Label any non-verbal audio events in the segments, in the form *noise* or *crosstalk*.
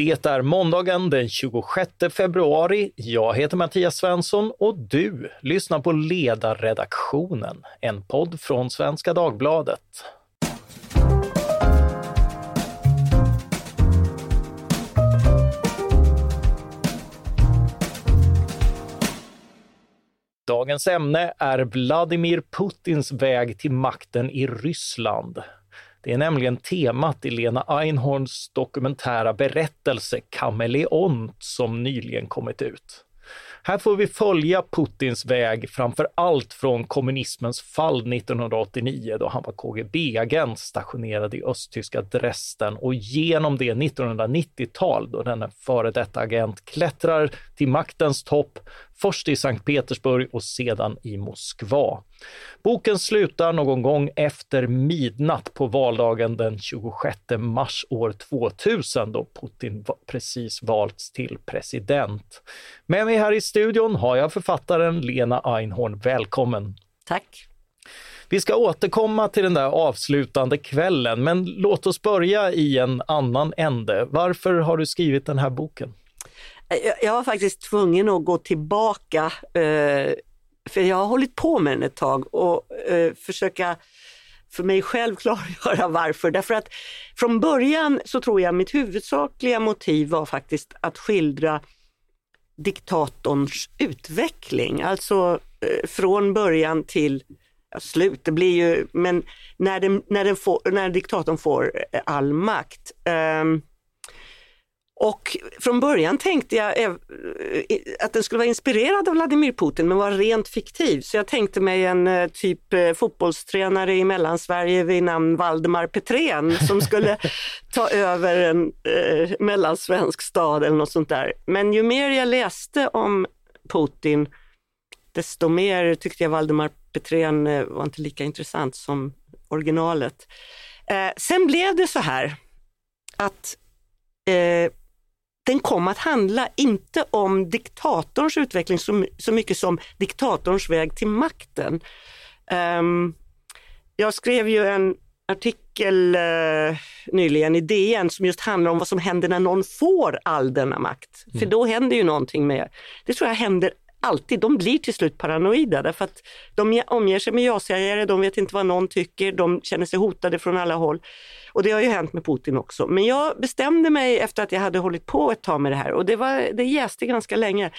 Det är måndagen den 26 februari. Jag heter Mattias Svensson och du lyssnar på Ledarredaktionen, en podd från Svenska Dagbladet. Dagens ämne är Vladimir Putins väg till makten i Ryssland. Det är nämligen temat i Lena Einhorns dokumentära berättelse Kameleont som nyligen kommit ut. Här får vi följa Putins väg framför allt från kommunismens fall 1989 då han var KGB-agent stationerad i östtyska Dresden och genom det 1990-tal då denne före detta agent klättrar till maktens topp, först i Sankt Petersburg och sedan i Moskva. Boken slutar någon gång efter midnatt på valdagen den 26 mars år 2000 då Putin precis valts till president. Med mig här i studion har jag författaren Lena Einhorn. Välkommen! Tack! Vi ska återkomma till den där avslutande kvällen, men låt oss börja i en annan ände. Varför har du skrivit den här boken? Eh, jag var faktiskt tvungen att gå tillbaka eh, för jag har hållit på med den ett tag och eh, försöka för mig själv *laughs* klargöra varför. Därför att från början så tror jag mitt huvudsakliga motiv var faktiskt att skildra diktatorns utveckling, alltså från början till ja, slut. Det blir ju, men när, den, när, den får, när diktatorn får all makt. Um, och från början tänkte jag eh, att den skulle vara inspirerad av Vladimir Putin men var rent fiktiv. Så jag tänkte mig en eh, typ eh, fotbollstränare i Mellansverige vid namn Valdemar Petrén som skulle *laughs* ta över en eh, mellansvensk stad eller något sånt där. Men ju mer jag läste om Putin desto mer tyckte jag Valdemar Petrén var inte lika intressant som originalet. Eh, sen blev det så här att eh, den kom att handla inte om diktatorns utveckling så, så mycket som diktatorns väg till makten. Um, jag skrev ju en artikel uh, nyligen i DN som just handlar om vad som händer när någon får all denna makt. Mm. För då händer ju någonting med, det tror jag händer alltid, de blir till slut paranoida därför att de omger sig med ja-sägare, de vet inte vad någon tycker, de känner sig hotade från alla håll. Och det har ju hänt med Putin också. Men jag bestämde mig efter att jag hade hållit på ett tag med det här och det, var, det jäste ganska länge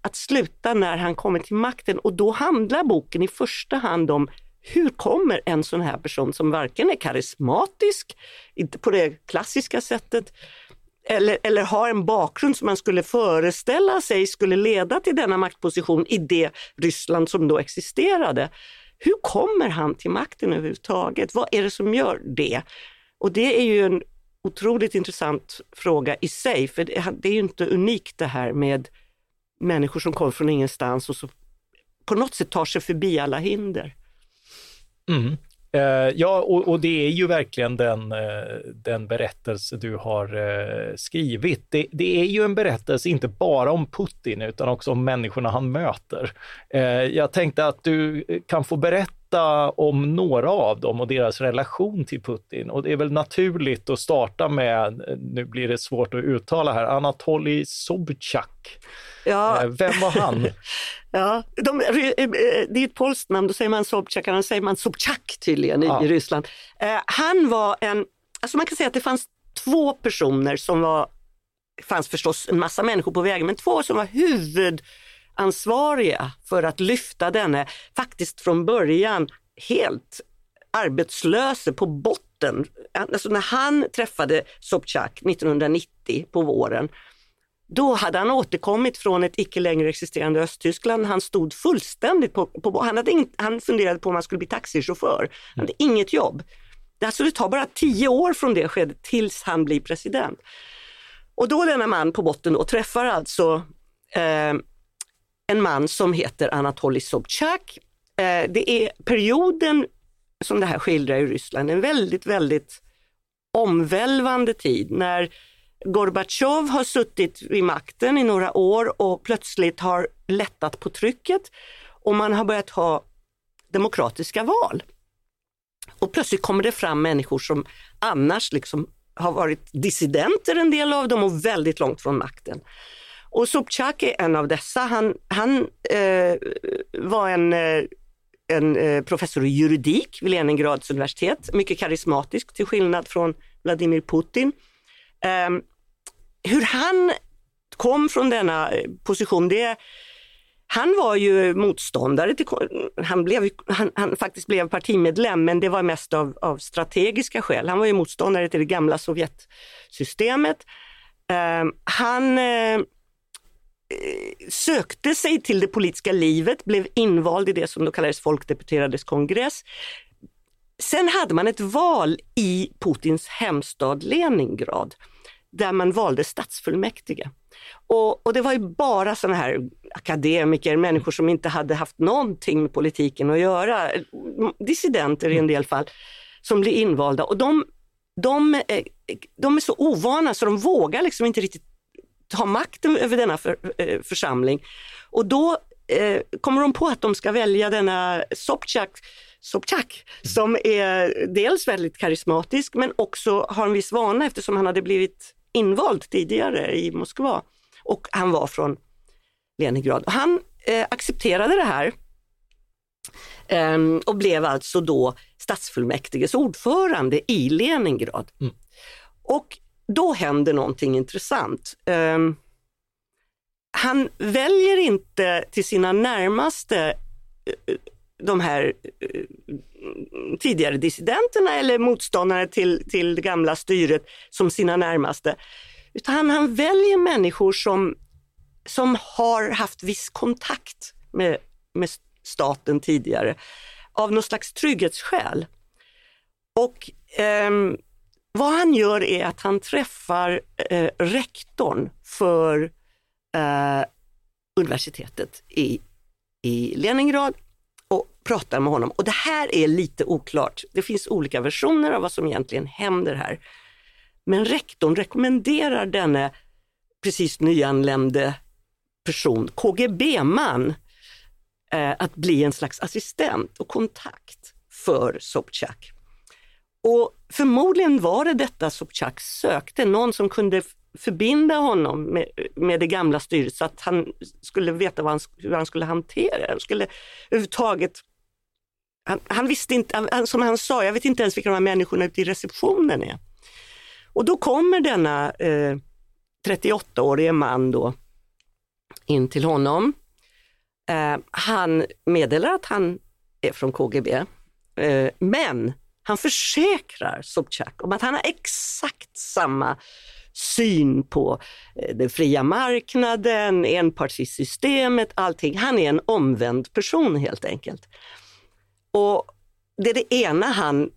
att sluta när han kommer till makten och då handlar boken i första hand om hur kommer en sån här person som varken är karismatisk, inte på det klassiska sättet, eller, eller har en bakgrund som man skulle föreställa sig skulle leda till denna maktposition i det Ryssland som då existerade. Hur kommer han till makten överhuvudtaget? Vad är det som gör det? Och det är ju en otroligt intressant fråga i sig, för det är ju inte unikt det här med människor som kommer från ingenstans och så på något sätt tar sig förbi alla hinder. Mm. Eh, ja, och, och, det är ju verkligen den, eh, den berättelse du har eh, skrivit. Det, det, är ju en berättelse inte bara om Putin utan också om människorna han möter. jag tänkte att du kan få berätta berätta om några av dem och deras relation till Putin. Och det är väl naturligt att starta med, nu blir det svårt att uttala här, Anatolij Sobchak. Ja. Eh, vem var han? *laughs* ja, de, eh, det är ett polskt namn, då säger man Sobchak, annars säger man Sobchak tydligen i, ja. i Ryssland. Eh, han var en, alltså man kan säga att det fanns två personer som var, det fanns förstås en massa människor på vägen, men två som var huvud ansvariga för att lyfta denne, faktiskt från början helt arbetslöse på botten. Alltså när han träffade Sobchak 1990 på våren, då hade han återkommit från ett icke längre existerande Östtyskland. Han stod fullständigt på, på han, hade in, han funderade på om han skulle bli taxichaufför. Han hade inget jobb. Alltså det tar bara tio år från det skedet tills han blir president. Och då denna man på botten då träffar alltså eh, en man som heter Anatolij Sobchak. Eh, det är perioden som det här skildrar i Ryssland, en väldigt, väldigt omvälvande tid när Gorbatjov har suttit vid makten i några år och plötsligt har lättat på trycket och man har börjat ha demokratiska val. Och plötsligt kommer det fram människor som annars liksom har varit dissidenter en del av dem och väldigt långt från makten. Och Sobchak är en av dessa. Han, han eh, var en, eh, en eh, professor i juridik vid Leningrads universitet, mycket karismatisk till skillnad från Vladimir Putin. Eh, hur han kom från denna eh, position, det han var ju motståndare till, han, blev, han, han faktiskt blev partimedlem men det var mest av, av strategiska skäl. Han var ju motståndare till det gamla Sovjetsystemet. Eh, han eh, sökte sig till det politiska livet, blev invald i det som då kallades folkdeputerades kongress. Sen hade man ett val i Putins hemstad Leningrad där man valde stadsfullmäktige. Och, och det var ju bara sådana här akademiker, människor som inte hade haft någonting med politiken att göra, dissidenter i en del fall, som blir invalda. Och de, de, eh, de är så ovana så de vågar liksom inte riktigt ta makten över denna för, eh, församling. Och då eh, kommer de på att de ska välja denna Sobchak, Sobchak som är dels väldigt karismatisk men också har en viss vana eftersom han hade blivit invald tidigare i Moskva och han var från Leningrad. Han eh, accepterade det här eh, och blev alltså då stadsfullmäktiges ordförande i Leningrad. Mm. Och då händer någonting intressant. Eh, han väljer inte till sina närmaste eh, de här eh, tidigare dissidenterna eller motståndare till, till det gamla styret som sina närmaste. Utan han, han väljer människor som, som har haft viss kontakt med, med staten tidigare av något slags trygghetsskäl. Och eh, vad han gör är att han träffar eh, rektorn för eh, universitetet i, i Leningrad och pratar med honom. Och det här är lite oklart. Det finns olika versioner av vad som egentligen händer här. Men rektorn rekommenderar denne precis nyanlände person, KGB-man, eh, att bli en slags assistent och kontakt för Sobchak. Och förmodligen var det detta Sobchak sökte, någon som kunde förbinda honom med, med det gamla styret så att han skulle veta han, hur han skulle hantera det. Han skulle överhuvudtaget han, han visste inte, han, som han sa, jag vet inte ens vilka de här människorna ute i receptionen är. Och då kommer denna eh, 38-årige man då in till honom. Eh, han meddelar att han är från KGB, eh, men han försäkrar Sobchak om att han har exakt samma syn på eh, den fria marknaden, enpartisystemet, allting. Han är en omvänd person helt enkelt. Och det är det ena han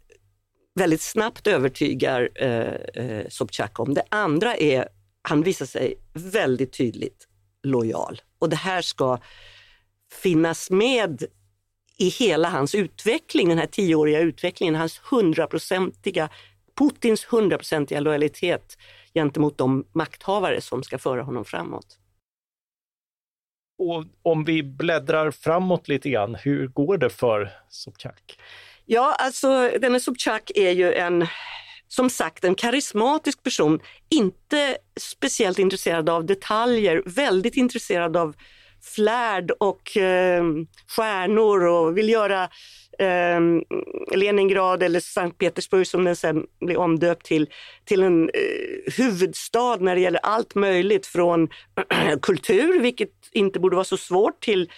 väldigt snabbt övertygar eh, eh, Sobchak om. Det andra är, han visar sig väldigt tydligt lojal. Och det här ska finnas med i hela hans utveckling, den här tioåriga utvecklingen, hans hundraprocentiga, Putins hundraprocentiga lojalitet gentemot de makthavare som ska föra honom framåt. Och om vi bläddrar framåt lite grann, hur går det för Sobchak? Ja, alltså denne Sobchak är ju en, som sagt, en karismatisk person. Inte speciellt intresserad av detaljer, väldigt intresserad av flärd och eh, stjärnor och vill göra eh, Leningrad eller Sankt Petersburg som den sen blir omdöpt till, till en eh, huvudstad när det gäller allt möjligt från *clears throat* kultur, vilket inte borde vara så svårt, till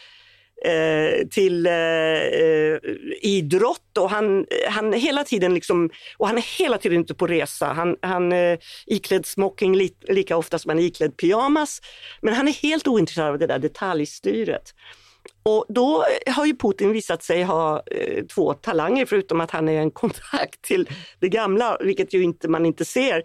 Eh, till eh, eh, idrott och han, han hela tiden liksom, och han är hela tiden ute på resa. Han, han eh, iklädd smoking li, lika ofta som han är iklädd pyjamas. Men han är helt ointresserad av det där detaljstyret. Och då har ju Putin visat sig ha eh, två talanger förutom att han är en *laughs* kontakt till det gamla, vilket ju inte man inte ser.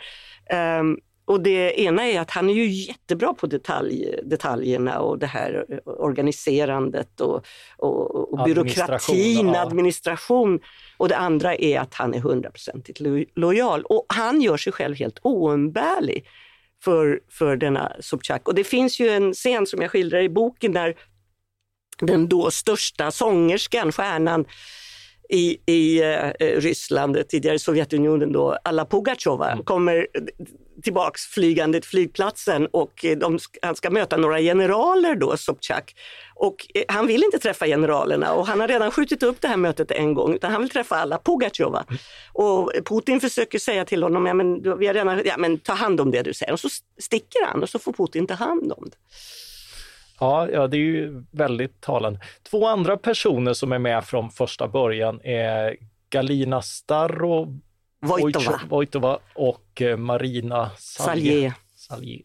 Um, och det ena är att han är ju jättebra på detalj, detaljerna och det här organiserandet och, och, och byråkratin, ja. administration. Och det andra är att han är hundraprocentigt lojal och han gör sig själv helt oumbärlig för, för denna Sobchak. Och det finns ju en scen som jag skildrar i boken där den då största sångerskan, stjärnan, i, i eh, Ryssland, tidigare Sovjetunionen då, alla Pugacheva, mm. kommer tillbaks flygande till flygplatsen och eh, de, han ska möta några generaler då, Sobchak. Och eh, han vill inte träffa generalerna och han har redan skjutit upp det här mötet en gång, utan han vill träffa alla Pugatjova. Och Putin försöker säga till honom, ja men, vi har redan, ja, men ta hand om det du säger. Och så sticker han och så får Putin ta hand om det. Ja, ja, det är ju väldigt talande. Två andra personer som är med från första början är Galina Starro Vojtova, Vojtova och eh, Marina Salje. Salje.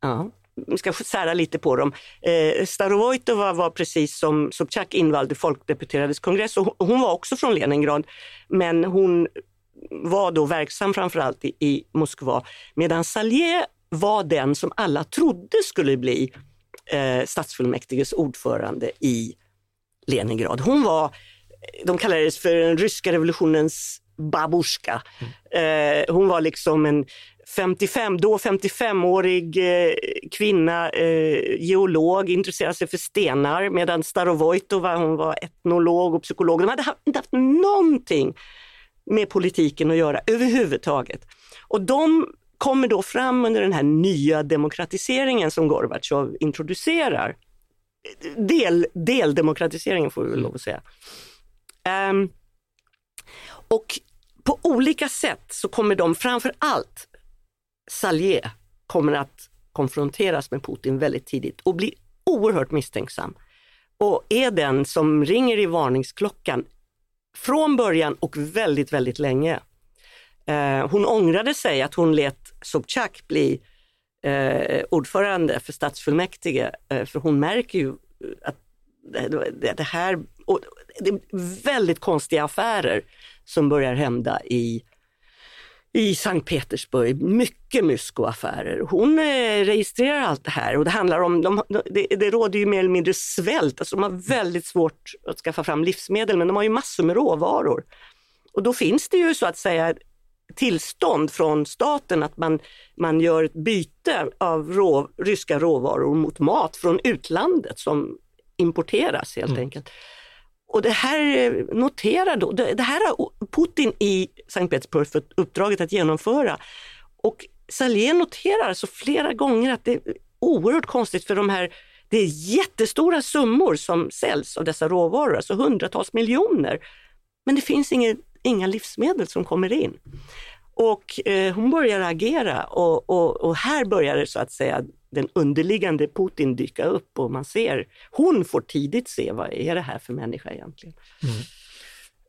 Ja, vi ska sära lite på dem. Eh, Starovojtova var precis som Sobchak invald i Folkdeputerades kongress och hon var också från Leningrad. Men hon var då verksam framförallt i, i Moskva. Medan Salje var den som alla trodde skulle bli eh, stadsfullmäktiges ordförande i Leningrad. Hon var, de kallades för den ryska revolutionens babushka. Mm. Eh, hon var liksom en 55, då 55-årig eh, kvinna, eh, geolog, intresserade sig för stenar medan Starovojtova hon var etnolog och psykolog. De hade inte haft någonting med politiken att göra överhuvudtaget. Och de kommer då fram under den här nya demokratiseringen som Gorbatjov introducerar. Del, deldemokratiseringen får vi väl lov att säga. Um, och på olika sätt så kommer de, framför allt Salier kommer att konfronteras med Putin väldigt tidigt och bli oerhört misstänksam. Och är den som ringer i varningsklockan från början och väldigt, väldigt länge. Eh, hon ångrade sig att hon lät Sobchak bli eh, ordförande för stadsfullmäktige, eh, för hon märker ju att det, det, det här, det är väldigt konstiga affärer som börjar hända i i Sankt Petersburg, mycket myskoaffärer. Hon eh, registrerar allt det här och det handlar om, de, det, det råder ju mer eller mindre svält, alltså de har väldigt svårt att skaffa fram livsmedel men de har ju massor med råvaror. Och då finns det ju så att säga tillstånd från staten att man, man gör ett byte av rå, ryska råvaror mot mat från utlandet som importeras helt mm. enkelt. Och det här eh, noterar då, det, här har Putin i Sankt Petersburg fått uppdraget att genomföra. Och Salén noterar så flera gånger att det är oerhört konstigt för de här det är jättestora summor som säljs av dessa råvaror, alltså hundratals miljoner. Men det finns inget, inga livsmedel som kommer in. Och eh, hon börjar agera och, och, och, här börjar så att säga den underliggande Putin dyka upp och man ser, hon får tidigt se vad är det här för människa egentligen. Mm.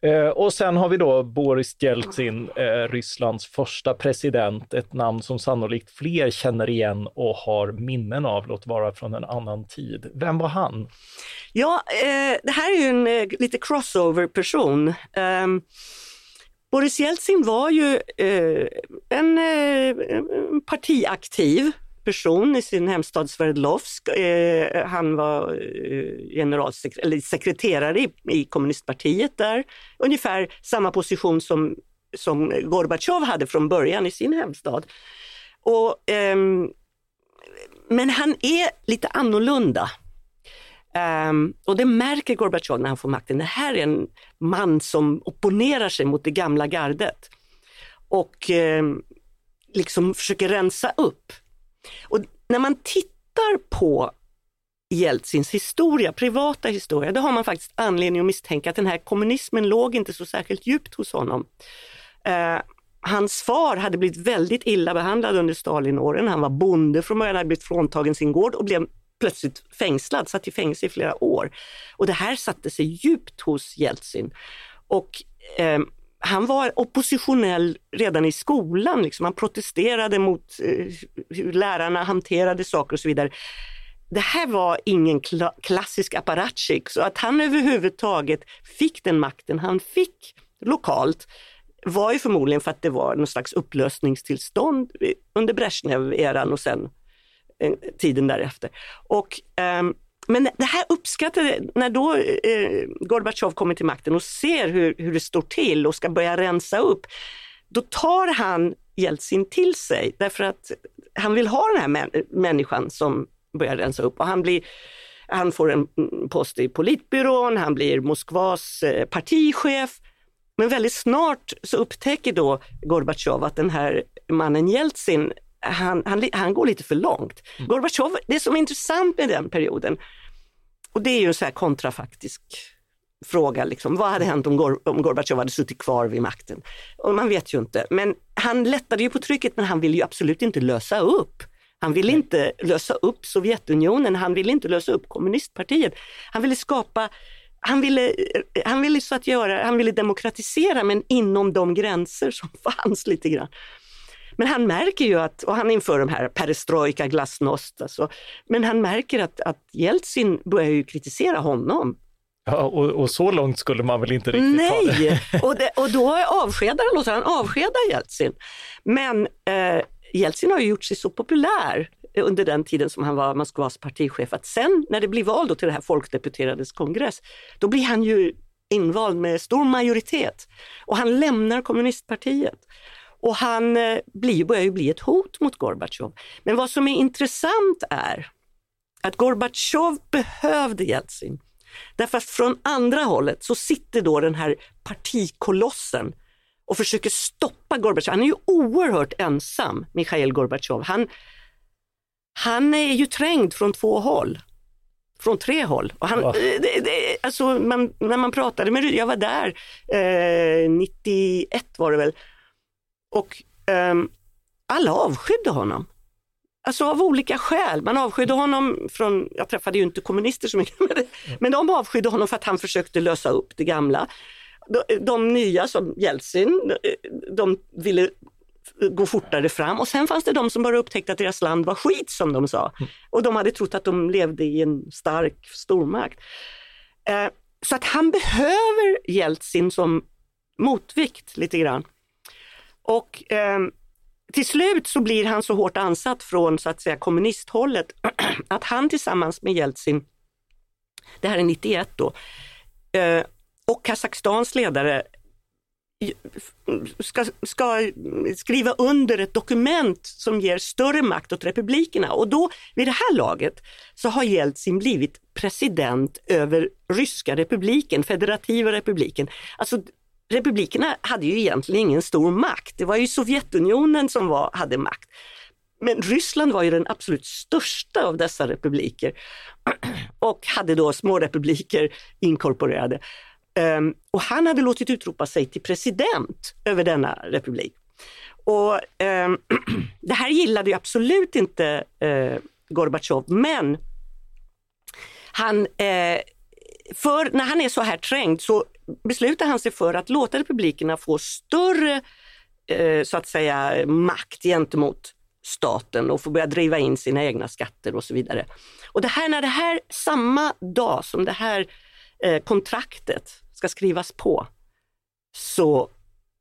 Eh, och sen har vi då Boris Jeltsin, eh, Rysslands första president, ett namn som sannolikt fler känner igen och har minnen av, låt vara från en annan tid. Vem var han? Ja, eh, det här är ju en eh, lite crossover-person. Ehm, Boris Jeltsin var ju eh, en eh, partiaktiv person i sin hemstad Sverdlovsk. Eh, han var eh, generalsekreterare i, i kommunistpartiet där. Ungefär samma position som, som Gorbatjov hade från början i sin hemstad. Och, eh, men han är lite annorlunda. Um, och det märker Gorbatjov när han får makten. Det här är en man som opponerar sig mot det gamla gardet och um, liksom försöker rensa upp. Och när man tittar på Jeltsins historia, privata historia, då har man faktiskt anledning att misstänka att den här kommunismen låg inte så särskilt djupt hos honom. Uh, hans far hade blivit väldigt illa behandlad under Stalinåren. Han var bonde från början, hade blivit fråntagen sin gård och blev plötsligt fängslad, satt i fängelse i flera år. Och det här satte sig djupt hos Jeltsin. Och eh, han var oppositionell redan i skolan, liksom. han protesterade mot eh, hur lärarna hanterade saker och så vidare. Det här var ingen kla klassisk apparatchik, så att han överhuvudtaget fick den makten han fick lokalt var ju förmodligen för att det var någon slags upplösningstillstånd eh, under Brezhnev-eran och sen Eh, tiden därefter. Och, ehm, men det här uppskattade, när då eh, Gorbatjov kommer till makten och ser hur, hur det står till och ska börja rensa upp, då tar han Jeltsin till sig därför att han vill ha den här människan som börjar rensa upp och han blir Han får en post i politbyrån, han blir Moskvas eh, partichef. Men väldigt snart så upptäcker då Gorbatjov att den här mannen Jeltsin, han, han, han går lite för långt. Mm. Gorbatjov, det som är intressant med den perioden, och det är ju en så här kontrafaktisk fråga, liksom, vad hade hänt om, Gor om Gorbatjov hade suttit kvar vid makten? Och man vet ju inte, men han lättade ju på trycket men han ville ju absolut inte lösa upp. Han ville inte lösa upp Sovjetunionen, han ville inte lösa upp kommunistpartiet. Han ville skapa han ville, han ville så att göra, han ville demokratisera men inom de gränser som *laughs* fanns lite grann. Men han märker ju att, och han inför de här perestrojka, glasnost, alltså, men han märker att, att Jeltsin börjar ju kritisera honom. Ja, och, och, så långt skulle man väl inte riktigt Nej. ta det? *laughs* och, det, och då avskedar han, han avskedar Jeltsin. Men eh, Jeltsin har ju gjort sig så populär under den tiden som han var Moskvas partichef att sen när det blir val då till det här folkdeputerades kongress, då blir han ju invald med stor majoritet och han lämnar kommunistpartiet. Och han eh, blir, börjar ju bli ett hot mot Gorbatjov. Men vad som är intressant är att Gorbatjov behövde Jeltsin. Därför att från andra hållet så sitter då den här partikolossen och försöker stoppa Gorbatjov. Han är ju oerhört ensam, Mikhail Gorbatjov. Han, han är ju trängd från två håll. Från tre håll. Och han, ja. det, det, alltså man, när man pratade med jag var där eh, 91 var det väl, och eh, alla avskydde honom. Alltså av olika skäl. Man avskydde honom från, jag träffade ju inte kommunister så mycket, men, men de avskydde honom för att han försökte lösa upp det gamla. De, de nya som Jeltsin, de ville gå fortare fram och sen fanns det de som bara upptäckte att deras land var skit som de sa. Mm. Och de hade trott att de levde i en stark stormakt. Eh, så att han behöver Jeltsin som motvikt lite grann. Och eh, till slut så blir han så hårt ansatt från så att säga kommunisthållet *clears throat* att han tillsammans med Jeltsin, det här är 91 då, eh, och Kazakstans ledare ska, ska, skriva under ett dokument som ger större makt åt republikerna och då vid det här laget så har Jeltsin blivit president över ryska republiken, federativa republiken. Alltså republikerna hade ju egentligen ingen stor makt. Det var ju Sovjetunionen som var, hade makt. Men Ryssland var ju den absolut största av dessa republiker *clears throat* och hade då små republiker inkorporerade. Um, och han hade låtit utropa sig till president över denna republik. Och um, *clears throat* Det här gillade ju absolut inte uh, Gorbatjov, men han, eh, för när han är så här trängd så beslutar han sig för att låta republikerna få större eh, så att säga makt gentemot staten och få börja driva in sina egna skatter och så vidare. Och det här, när det här, samma dag som det här eh, kontraktet ska skrivas på så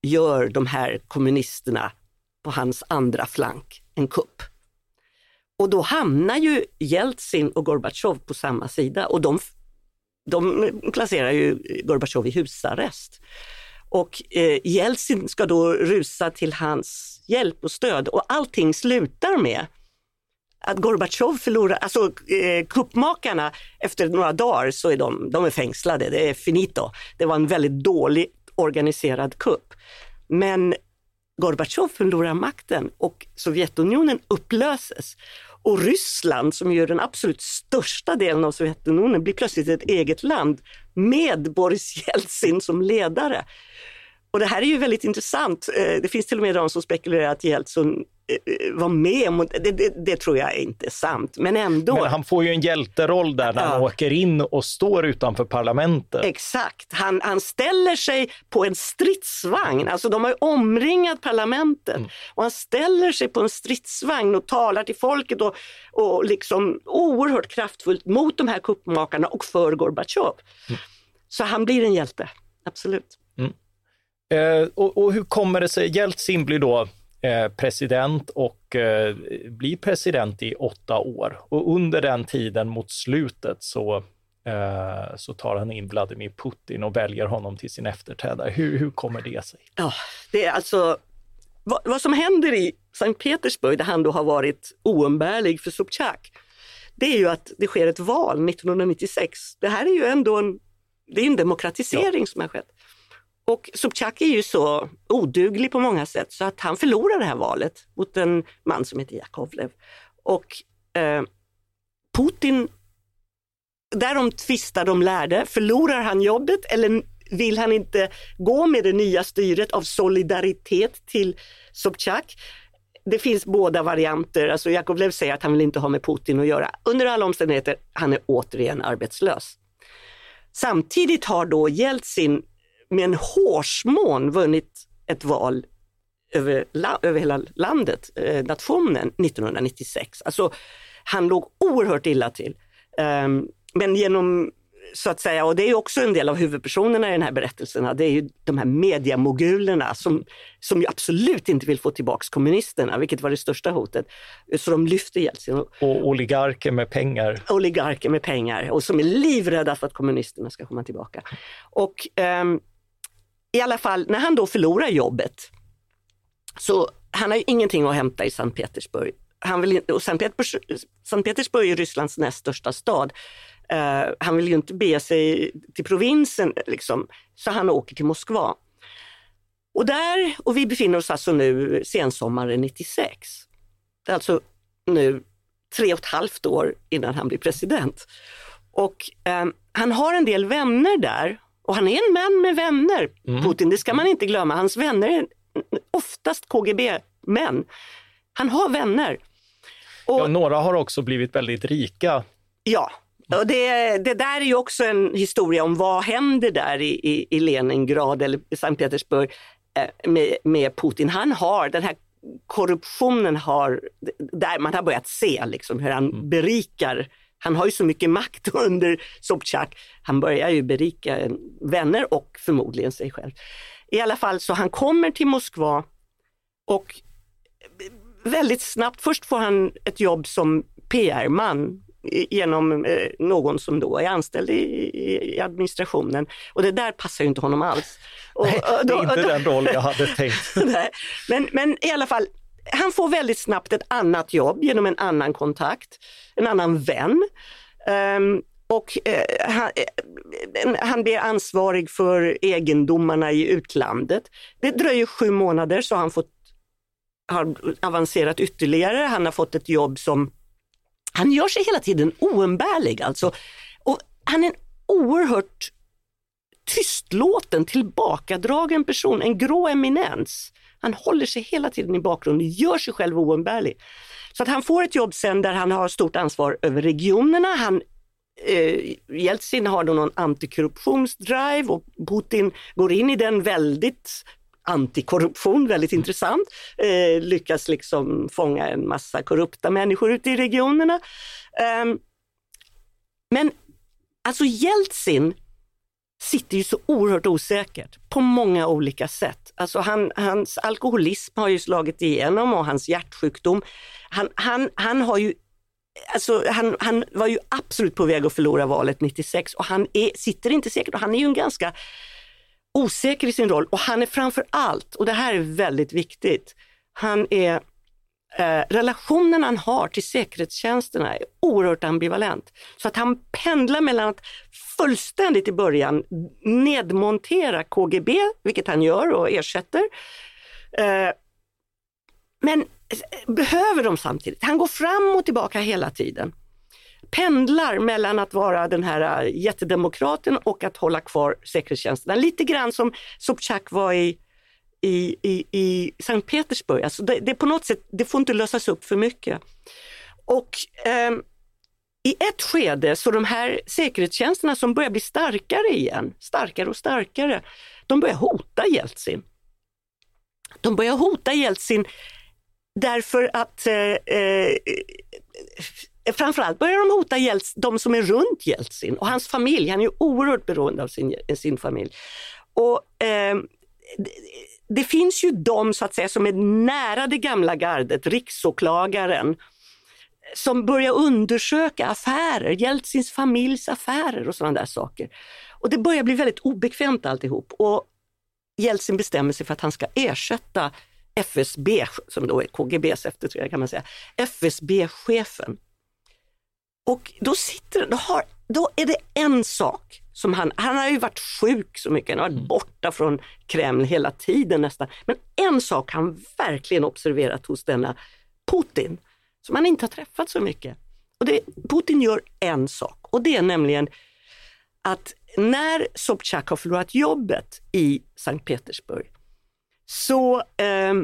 gör de här kommunisterna på hans andra flank en kupp. Och då hamnar ju Jeltsin och Gorbatjov på samma sida och de, de placerar ju Gorbatjov i husarrest. Och eh, Jeltsin ska då rusa till hans hjälp och stöd och allting slutar med att Gorbatjov förlorar, alltså eh, kuppmakarna efter några dagar så är de, de är fängslade, det är finito. Det var en väldigt dåligt organiserad kupp. Men Gorbatjov förlorar makten och Sovjetunionen upplöses. Och Ryssland, som ju är den absolut största delen av Sovjetunionen, blir plötsligt ett eget land med Boris *laughs* Jeltsin som ledare. Och det här är ju väldigt intressant. Eh, det finns till och med de som spekulerar att Jeltsin vara med om, det, det, det, tror jag inte är sant, men ändå. Men han får ju en hjälteroll där när ja. han åker in och står utanför parlamentet. Exakt, han, han ställer sig på en stridsvagn, alltså de har ju omringat parlamentet mm. och han ställer sig på en stridsvagn och talar till folket och, och liksom oerhört kraftfullt mot de här kuppmakarna och för Gorbatjov. Mm. Så han blir en hjälte, absolut. Mm. Eh, och, och hur kommer det sig, Jeltsin blir då Eh, president och eh, blir president i åtta år. Och under den tiden mot slutet så, eh, så tar han in Vladimir Putin och väljer honom till sin efterträdare. Hur, hur kommer det sig? Ja, det är alltså vad, vad som händer i Sankt Petersburg, där han då har varit oumbärlig för Sobchak, det är ju att det sker ett val 1996. Det här är ju ändå en, det är en demokratisering ja. som har skett. Och Sobchak är ju så oduglig på många sätt så att han förlorar det här valet mot en man som heter Jakovlev. Och eh, Putin, därom tvistar de lärde, förlorar han jobbet eller vill han inte gå med det nya styret av solidaritet till Sobchak? Det finns båda varianter. Alltså Jakovlev säger att han vill inte ha med Putin att göra. Under alla omständigheter, han är återigen arbetslös. Samtidigt har då Jeltsin med en hårsmån vunnit ett val över, över hela landet, eh, nationen, 1996. Alltså, han låg oerhört illa till. Um, men genom så att säga, och det är också en del av huvudpersonerna i den här berättelsen, det är ju de här mediamogulerna som, som ju absolut inte vill få tillbaks kommunisterna, vilket var det största hotet. Så de lyfter Jeltsin. Och oligarker med pengar. Oligarker med pengar och som är livrädda för att kommunisterna ska komma tillbaka. Och um, i alla fall, när han då förlorar jobbet, så han har ju ingenting att hämta i Sankt Petersburg. Han vill, och Sankt Petersburg, Sankt Petersburg är Rysslands näst största stad. Uh, han vill ju inte bege sig till provinsen, liksom, så han åker till Moskva. Och där, och vi befinner oss alltså nu sensommaren 96. Det är alltså nu tre och ett halvt år innan han blir president. Och um, han har en del vänner där och han är en man med vänner, mm. Putin, det ska man inte glömma. Hans vänner är oftast KGB-män. Han har vänner. Och, ja, några har också blivit väldigt rika. Ja, och det, det där är ju också en historia om vad händer där i, i, i Leningrad eller Sankt Petersburg eh, med, med Putin. Han har den här korruptionen har, där man har börjat se liksom hur han mm. berikar han har ju så mycket makt *laughs* under Sobchak. Han börjar ju berika vänner och förmodligen sig själv. I alla fall så han kommer till Moskva och väldigt snabbt, först får han ett jobb som PR-man genom eh, någon som då är anställd i, administrationen. Och det där passar ju inte honom alls. Och, Nej, det är inte den roll jag hade *laughs* tänkt. Nej, men, men i alla fall, han får väldigt snabbt ett annat jobb genom en annan kontakt, en annan vän. Um, och eh, han, eh, han blir ansvarig för egendomarna i utlandet. Det dröjer sju månader så han fått, har avancerat ytterligare. Han har fått ett jobb som, han gör sig hela tiden oumbärlig alltså. Och han är en oerhört tystlåten, tillbakadragen person, en grå eminens. Han håller sig hela tiden i bakgrunden, gör sig själv oumbärlig. Så att han får ett jobb sen där han har stort ansvar över regionerna. Han eh, Jeltsin har då någon antikorruptionsdrive och Putin går in i den väldigt antikorruption, väldigt intressant. Eh, lyckas liksom fånga en massa korrupta människor ute i regionerna. Eh, men alltså Jeltsin sitter ju så oerhört osäkert på många olika sätt. Alltså han, hans alkoholism har ju slagit igenom och hans hjärtsjukdom. Han, han, han har ju Alltså, han, han var ju absolut på väg att förlora valet 96 och han är, sitter inte säkert och han är ju en ganska osäker i sin roll och han är framför allt, och det här är väldigt viktigt, han är Eh, relationen han har till säkerhetstjänsterna är oerhört ambivalent. Så att han pendlar mellan att fullständigt i början nedmontera KGB, vilket han gör och ersätter. Eh, men eh, behöver de samtidigt. Han går fram och tillbaka hela tiden. Pendlar mellan att vara den här eh, jättedemokraten och att hålla kvar säkerhetstjänsterna. Lite grann som Sobchak var i i, i, i Sankt Petersburg. Alltså det, det, på något sätt, det får inte lösas upp för mycket. Och eh, i ett skede så de här säkerhetstjänsterna som börjar bli starkare igen, starkare och starkare, de börjar hota Jeltsin. De börjar hota Jeltsin därför att eh, eh, framförallt börjar de hota Jeltsin, de som är runt Jeltsin och hans familj. Han är ju oerhört beroende av sin, sin familj. Och eh, det finns ju de så att säga som är nära det gamla gardet, riksåklagaren, som börjar undersöka affärer, Jeltsins familjs affärer och sådana där saker. Och det börjar bli väldigt obekvämt alltihop och Jeltsin bestämmer sig för att han ska ersätta FSB, som då är KGBs efterträdare kan man säga, FSB-chefen. Och då sitter då, har, då är det en sak som han, han har ju varit sjuk så mycket, han har varit mm. borta från Kreml hela tiden nästan. Men en sak han verkligen observerat hos denna Putin, som han inte har träffat så mycket. Och det, Putin gör en sak och det är nämligen att när Sobchak har förlorat jobbet i Sankt Petersburg så eh,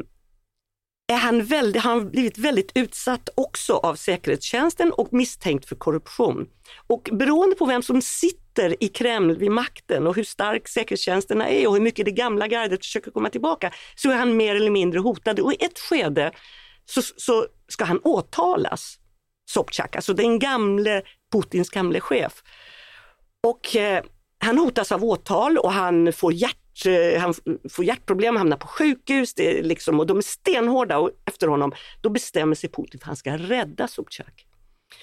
är han, väldigt, han har blivit väldigt utsatt också av säkerhetstjänsten och misstänkt för korruption. Och beroende på vem som sitter i Kreml vid makten och hur stark säkerhetstjänsterna är och hur mycket det gamla gardet försöker komma tillbaka så är han mer eller mindre hotad. Och i ett skede så, så ska han åtalas, Sobchak, alltså den gamle, Putins gamle chef. Och eh, han hotas av åtal och han får hjärt Eh, han får hjärtproblem, hamnar på sjukhus det är liksom, och de är stenhårda och efter honom. Då bestämmer sig Putin för att han ska rädda Sobchak.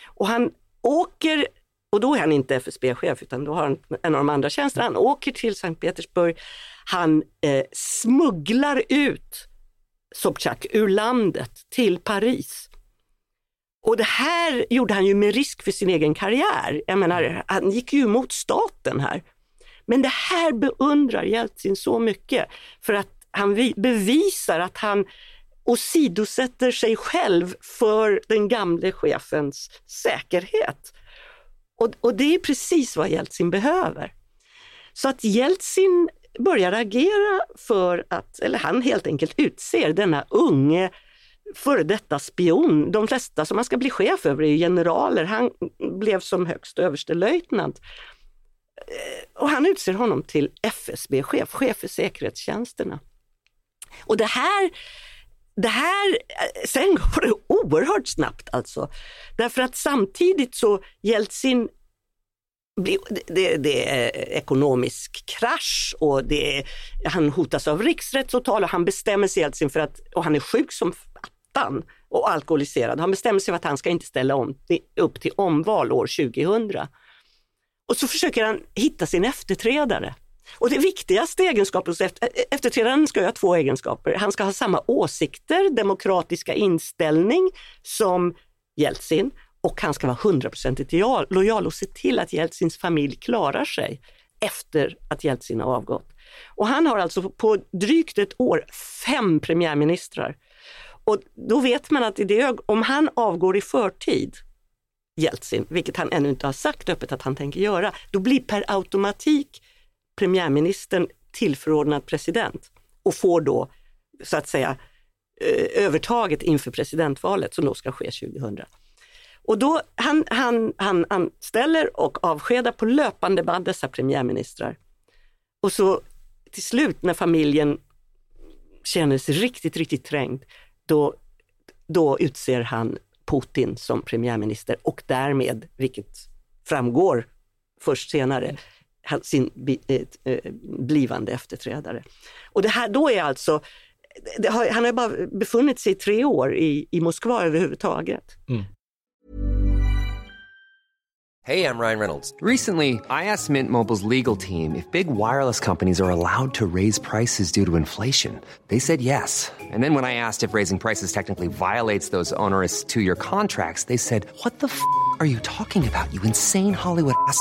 Och han åker, och då är han inte FSB-chef utan då har han en av de andra tjänsterna. Han åker till Sankt Petersburg, han eh, smugglar ut Sobchak ur landet till Paris. Och det här gjorde han ju med risk för sin egen karriär. Jag menar, han gick ju emot staten här. Men det här beundrar Jeltsin så mycket för att han bevisar att han åsidosätter sig själv för den gamle chefens säkerhet. Och, och det är precis vad Jeltsin behöver. Så att Jeltsin börjar agera för att, eller han helt enkelt utser denna unge före detta spion. De flesta som man ska bli chef över är generaler. Han blev som högst överstelöjtnant. Eh, och han utser honom till FSB-chef, chef för säkerhetstjänsterna. Och det här, det här, eh, sen går det oerhört snabbt alltså. Därför att samtidigt så Jeltsin det, det, är ekonomisk krasch och det är, han hotas av riksrättsåtal och han bestämmer sig alltså Jeltsin för att, och han är sjuk som attan och alkoholiserad. Han bestämmer sig för att han ska inte ställa om, upp till omval år 2000. Och så försöker han hitta sin efterträdare. Och det viktigaste egenskapen hos efterträdaren ska ha två egenskaper. Han ska ha samma åsikter, demokratiska inställning som Jeltsin och han ska vara hundraprocentigt lojal och se till att Jeltsins familj klarar sig efter att Jeltsin har avgått. Och han har alltså på drygt ett år fem premiärministrar. Och då vet man att i det, om han avgår i förtid Jeltsin, vilket han ännu inte har sagt öppet att han tänker göra, då blir per automatik premiärministern tillförordnad president och får då så att säga eh, övertaget inför presidentvalet som då ska ske 2000. Och då han, han, han anställer och avskedar på löpande band dessa premiärministrar. Och så till slut när familjen känner sig riktigt, riktigt trängd, då, då utser han Putin som premiärminister och därmed, vilket framgår först senare, sin eh, eh, blivande efterträdare. Och det här då är alltså, han har bara befunnit sig tre år i, i Moskva överhuvudtaget. Mm. Hej, jag Ryan Reynolds. Recently, I asked Mint Mobiles legal team if big wireless companies are allowed to raise prices due to inflation. They said yes. And then when I asked if raising prices technically violates those onerous two-year contracts, they said, what the f*** are you talking about, you insane Hollywood ass?"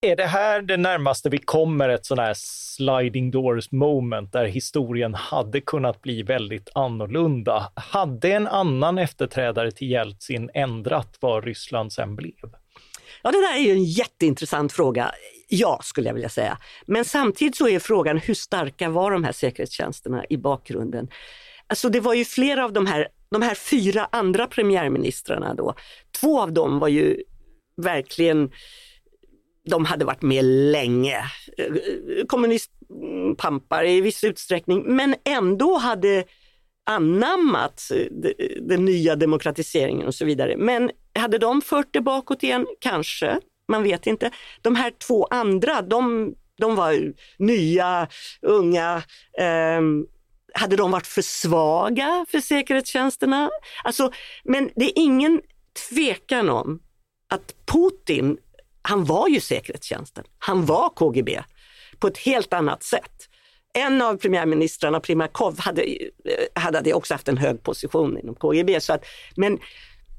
Är det här det närmaste vi kommer ett sån här sliding doors moment där historien hade kunnat bli väldigt annorlunda? Hade en annan efterträdare till Jeltsin ändrat vad Ryssland sen blev? Ja, det där är ju en jätteintressant fråga. Ja, skulle jag vilja säga. Men samtidigt så är frågan hur starka var de här säkerhetstjänsterna i bakgrunden? Alltså det var ju flera av de här, de här fyra andra premiärministrarna då. Två av dem var ju verkligen de hade varit med länge, kommunistpampar mm, i viss utsträckning, men ändå hade anammat eh, den nya demokratiseringen och så vidare. Men hade de fört det bakåt igen? Kanske, man vet inte. De här två andra, de, de var nya, unga, eh, hade de varit för svaga för säkerhetstjänsterna? Alltså, men det är ingen tvekan om att Putin, han var ju säkerhetstjänsten. Han var KGB på ett helt annat sätt. En av premiärministrarna, Primakov, hade, hade också haft en hög position inom KGB. Så att, men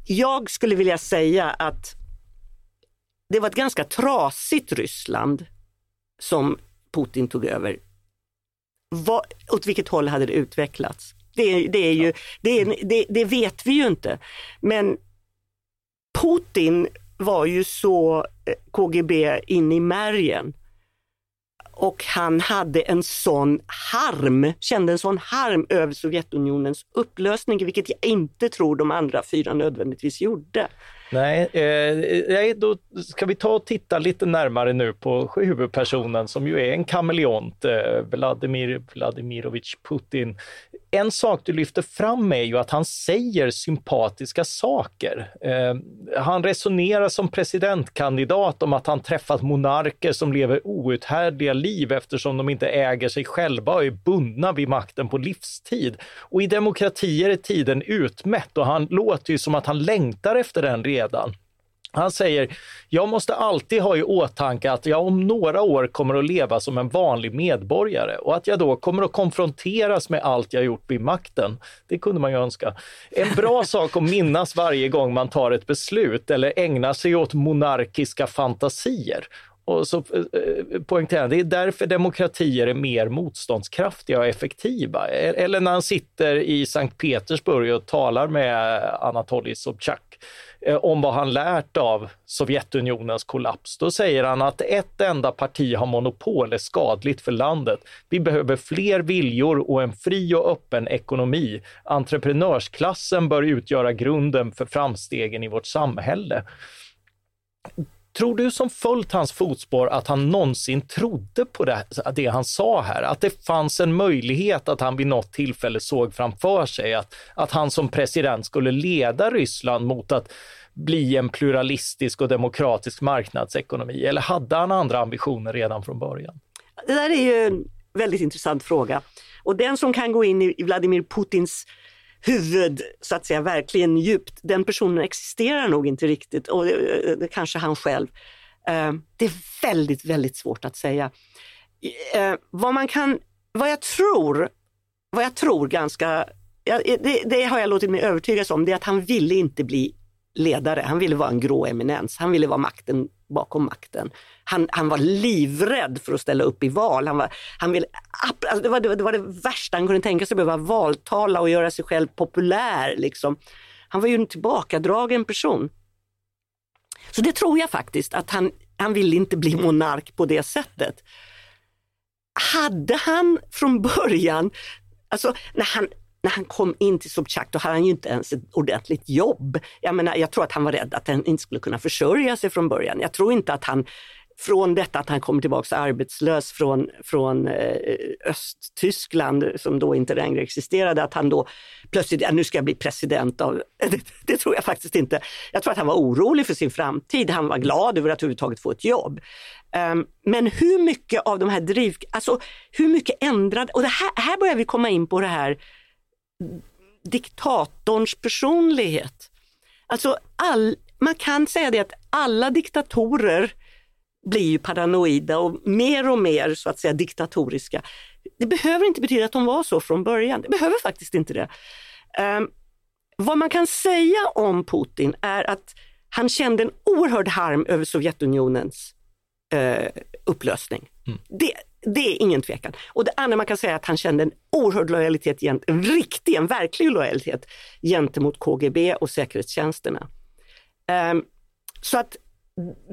jag skulle vilja säga att det var ett ganska trasigt Ryssland som Putin tog över. Vad, åt vilket håll hade det utvecklats? Det, det, är ju, det, det, det vet vi ju inte. Men Putin var ju så eh, KGB in i märgen. Och han hade en sån harm, kände en sån harm över Sovjetunionens upplösning, vilket jag inte tror de andra fyra nödvändigtvis gjorde. Nej, eh, då ska vi ta och titta lite närmare nu på huvudpersonen som ju är en kameleont, eh, Vladimir Vladimirovich Putin. En sak du lyfter fram är ju att han säger sympatiska saker. Eh, han resonerar som presidentkandidat om att han träffat monarker som lever outhärdliga liv eftersom de inte äger sig själva och är bundna vid makten på livstid. Och i demokratier är tiden utmätt och han låter ju som att han längtar efter den redan. Han säger, jag måste alltid ha i åtanke att jag om några år kommer att leva som en vanlig medborgare och att jag då kommer att konfronteras med allt jag gjort vid makten. Det kunde man ju önska. En bra *laughs* sak att minnas varje gång man tar ett beslut eller ägnar sig åt monarkiska fantasier. Och så eh, poängterar han, det är därför demokratier är mer motståndskraftiga och effektiva. Eller när han sitter i Sankt Petersburg och talar med Anatolij Sobchak Eh, Eh, om vad han lärt av Sovjetunionens kollaps. Då säger han att ett enda parti har monopol är skadligt för landet. Vi behöver fler viljor och en fri och öppen ekonomi. Entreprenörsklassen bör utgöra grunden för framstegen i vårt samhälle. Tror du som följt hans fotspår att han någonsin trodde på det, det, han sa här? Att det fanns en möjlighet att han vid något tillfälle såg framför sig att, att han som president skulle leda Ryssland mot att bli en pluralistisk och demokratisk marknadsekonomi? Eller hade han andra ambitioner redan från början? Det där är ju en väldigt intressant fråga. Och den som kan gå in i Vladimir Putins huvud, så att säga, verkligen djupt, den personen existerar nog inte riktigt och det, det kanske han själv. Eh, det är väldigt, väldigt svårt att säga. Eh, vad man kan, vad jag tror, vad jag tror ganska, det, det har jag låtit mig övertygas om, det är att han ville inte bli ledare. Han ville vara en grå eminens. Han ville vara makten bakom makten. Han, han var livrädd för att ställa upp i val. Han var, han ville, alltså det, var, det, var det värsta han kunde tänka sig, att behöva valtala och göra sig själv populär. Liksom. Han var ju en tillbakadragen person. Så det tror jag faktiskt, att han, han ville inte bli monark på det sättet. Hade han från början, alltså när han, när han kom in till Sobchak då hade han ju inte ens ett ordentligt jobb. Jag menar, jag tror att han var rädd att han inte skulle kunna försörja sig från början. Jag tror inte att han från detta att han kommer tillbaka arbetslös från, från eh, Östtyskland som då inte längre existerade, att han då plötsligt, ja, nu ska jag bli president av, *laughs* det, det, tror jag faktiskt inte. Jag tror att han var orolig för sin framtid, han var glad över att överhuvudtaget få ett jobb. Um, men hur mycket av de här driv, alltså hur mycket ändrade, och det här, här börjar vi komma in på det här diktatorns personlighet. Alltså all, man kan säga det att alla diktatorer blir ju paranoida och mer och mer så att säga diktatoriska. Det behöver inte betyda att de var så från början. Det behöver faktiskt inte det. Um, vad man kan säga om Putin är att han kände en oerhörd harm över Sovjetunionens uh, upplösning. Mm. Det, det är ingen tvekan. Och det andra man kan säga är att han kände en oerhörd lojalitet, en riktig, en verklig lojalitet gentemot KGB och säkerhetstjänsterna. Um, så att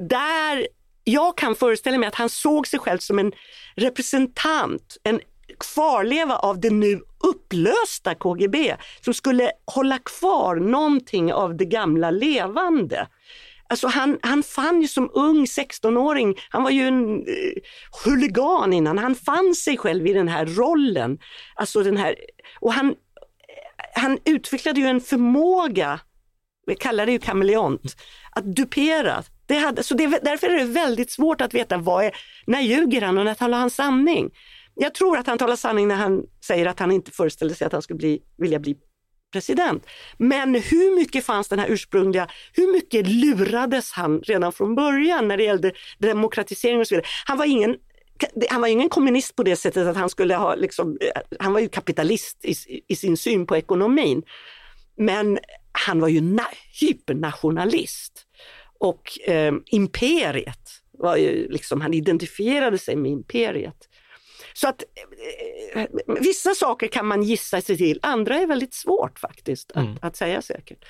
där, jag kan föreställa mig att han såg sig själv som en representant, en kvarleva av det nu upplösta KGB som skulle hålla kvar någonting av det gamla levande. Alltså han, han fann ju som ung 16-åring, han var ju en eh, huligan innan, han fann sig själv i den här rollen. Alltså den här, och han, han utvecklade ju en förmåga, vi kallar det ju kameleont, att dupera. Det hade, så det, därför är det väldigt svårt att veta vad är, när ljuger han och när talar han sanning. jag tror att han talar sanning när han säger att han inte föreställde sig att han skulle bli, vilja bli president. Men hur mycket fanns den här ursprungliga, hur mycket lurades han redan från början när det gällde demokratisering och så vidare. Han var ingen han var ingen kommunist på det sättet att han skulle ha, liksom, eh, han var ju kapitalist i, i sin syn på ekonomin. Men han var ju na- hypernationalist. Och eh, imperiet var ju liksom, han identifierade sig med imperiet. Så att eh, vissa saker kan man gissa sig till, andra är väldigt svårt faktiskt att, mm. att säga säkert.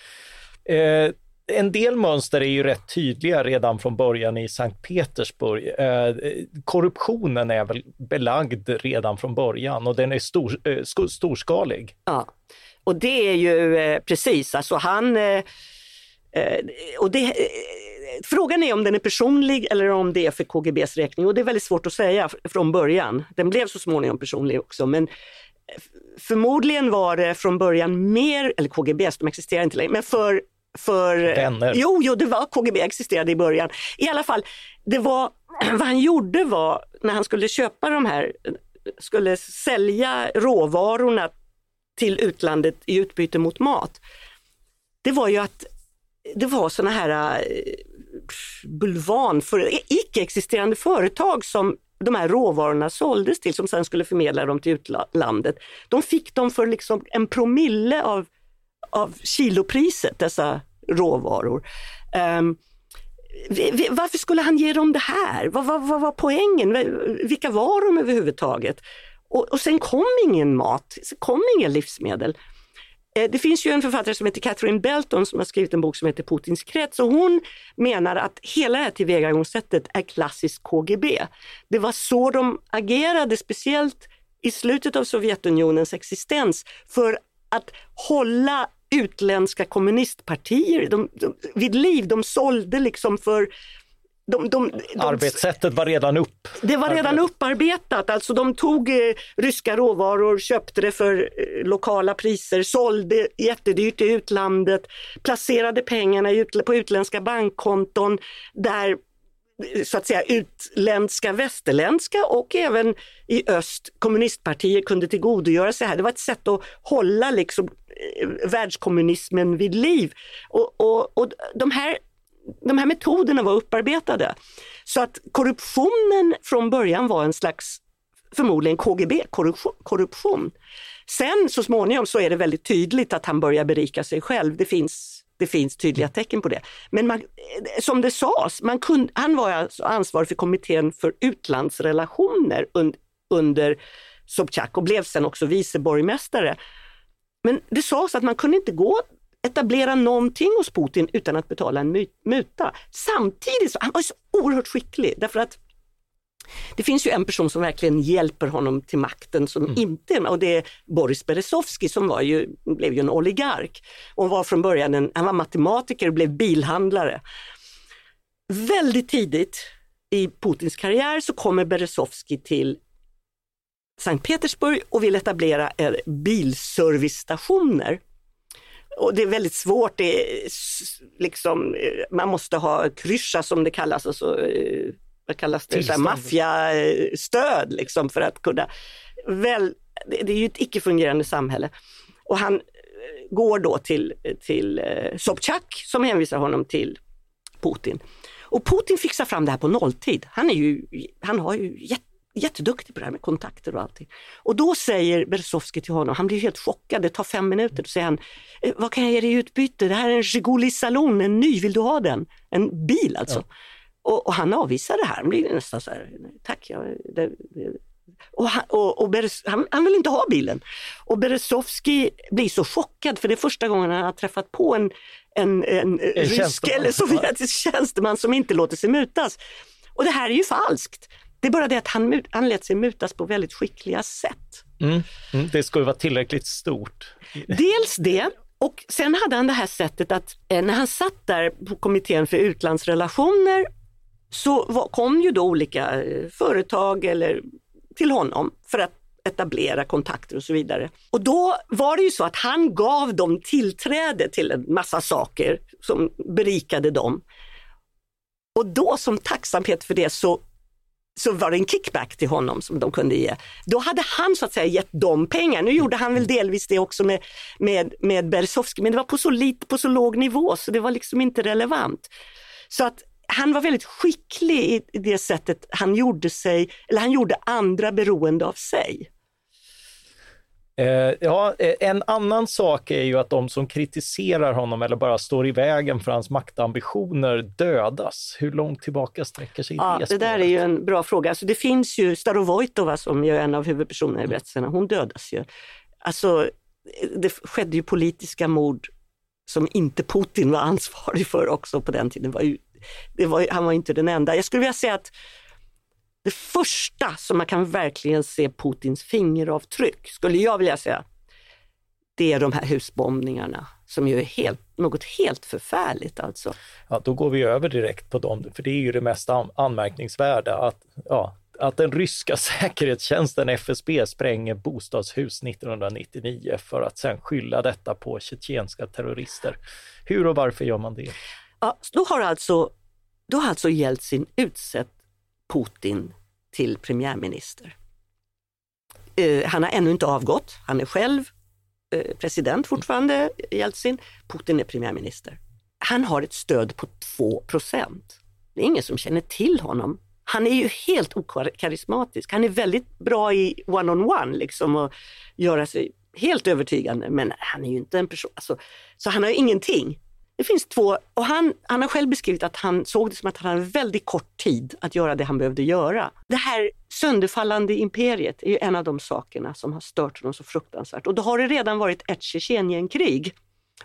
Eh, en del mönster är ju rätt tydliga redan från början i Sankt Petersburg. Eh, korruptionen är väl belagd redan från början och den är stor, eh, storskalig. Ja, och det är ju precis, alltså han och det, frågan är om den är personlig eller om det är för KGBs räkning och det är väldigt svårt att säga från början. Den blev så småningom personlig också men förmodligen var det från början mer, eller KGBs, de existerar inte längre, men för för... Vänner. Jo, jo, det var KGB existerade i början. I alla fall, det var, *clears throat* vad han gjorde var när han skulle köpa de här, skulle sälja råvarorna till utlandet i utbyte mot mat. Det var ju att det var såna här bulvan för icke-existerande företag som de här råvarorna såldes till som sen skulle förmedla dem till utlandet. De fick dem för liksom en promille av, av kilopriset, dessa råvaror. Um, varför skulle han ge dem det här? Vad, vad, vad var poängen? Vilka var de överhuvudtaget? Och, och sen kom ingen mat, sen kom inga livsmedel. Eh, det finns ju en författare som heter Catherine Belton som har skrivit en bok som heter Putins krets och hon menar att hela det här tillvägagångssättet är klassiskt KGB. Det var så de agerade, speciellt i slutet av Sovjetunionens existens, för att hålla utländska kommunistpartier de, de, vid liv. De sålde liksom för de, de, de, Arbetssättet var redan upp. Det var redan upparbetat, alltså de tog eh, ryska råvaror, köpte det för eh, lokala priser, sålde jättedyrt i utlandet, placerade pengarna ut, på utländska bankkonton där så att säga utländska, västerländska och även i öst kommunistpartier kunde tillgodogöra sig det här. Det var ett sätt att hålla liksom, eh, världskommunismen vid liv. Och, och, och de här de här metoderna var upparbetade. Så att korruptionen från början var en slags förmodligen KGB-korruption. Sen så småningom så är det väldigt tydligt att han börjar berika sig själv. Det finns, det finns tydliga tecken på det. Men man, som det sades, man kunde, han var alltså ansvarig för kommittén för utlandsrelationer und, under Sobchak och blev sen också vice borgmästare. Men det sades att man kunde inte gå etablera någonting hos Putin utan att betala en muta. Samtidigt så han var så oerhört skicklig därför att det finns ju en person som verkligen hjälper honom till makten som mm. inte och det är Boris Berezovsky som var ju, blev ju en oligark och var från början en, han var matematiker och blev bilhandlare. Väldigt tidigt i Putins karriär så kommer Berezovsky till Sankt Petersburg och vill etablera bilservicestationer och det är väldigt svårt, det är, liksom, man måste ha kryscha som det kallas, alltså, eh, vad kallas det, maffiastöd liksom för att kunna, väl, det är ju ett icke-fungerande samhälle. Och han eh, går då till, till eh, Sobchak som hänvisar honom till Putin. Och Putin fixar fram det här på nolltid. Han, är ju, han har ju jätte jätteduktig på det här med kontakter och allting. Och då säger Berezovskij till honom, han blir helt chockad, det tar fem minuter, då säger han, eh, vad kan jag ge dig i utbyte? Det här är en Ziguli Salon, en ny, vill du ha den? En bil alltså. Ja. Och, och, han avvisar det här, han blir nästan så här, tack, jag, det. Och, han, och, och Beres, han, han, vill inte ha bilen. Och Berezovskij blir så chockad för det är första gången han har träffat på en, en, en, en rysk eller sovjetisk tjänsteman som inte låter sig mutas. Och det här är ju falskt. Det är bara det att han, han lät sig mutas på väldigt skickliga sätt. Mm. Mm. Det skulle vara tillräckligt stort. Dels det, och sen hade han det här sättet att eh, när han satt där på kommittén för utlandsrelationer så var, kom ju då olika eh, företag eller till honom för att etablera kontakter och så vidare. Och då var det ju så att han gav dem tillträde till en massa saker som berikade dem. Och då som tacksamhet för det så så var det en kickback till honom som de kunde ge. Då hade han så att säga gett dem pengar. Nu gjorde han väl delvis det också med, med, med Berezovsky, men det var på så, lit, på så låg nivå så det var liksom inte relevant. Så att han var väldigt skicklig i det sättet han gjorde sig, eller han gjorde andra beroende av sig. Eh, ja, eh, en annan sak är ju att de som kritiserar honom eller bara står i vägen för hans maktambitioner dödas. Hur långt tillbaka sträcker sig ja, det Det där är ju en bra fråga. Alltså det finns ju Starovojtova som är en av huvudpersonerna i berättelserna, hon dödas ju. Alltså, det skedde ju politiska mord som inte Putin var ansvarig för också på den tiden. Var ju, var, han var inte den enda. Jag skulle vilja säga att det första som man kan verkligen se Putins fingeravtryck, skulle jag vilja säga, det är de här husbombningarna som ju är helt, något helt förfärligt alltså. Ja, då går vi över direkt på dem, för det är ju det mest anmärkningsvärda att, ja, att den ryska *laughs* säkerhetstjänsten FSB spränger bostadshus 1999 för att sedan skylla detta på tjetjenska terrorister. Hur och varför gör man det? Ja, då har alltså, då har alltså Jeltsin utsett Putin till premiärminister. Eh, han har ännu inte avgått, han är själv eh, president fortfarande, Jeltsin. Putin är premiärminister. Han har ett stöd på 2 procent. Det är ingen som känner till honom. Han är ju helt okarismatisk. Han är väldigt bra i one-on-one, -on -one, liksom och göra sig helt övertygande, men han är ju inte en person, alltså, så han har ju ingenting. Det finns två, och han, han har själv beskrivit att han såg det som att han hade väldigt kort tid att göra det han behövde göra. Det här sönderfallande imperiet är ju en av de sakerna som har stört honom så fruktansvärt. Och då har det redan varit ett Tjetjenienkrig.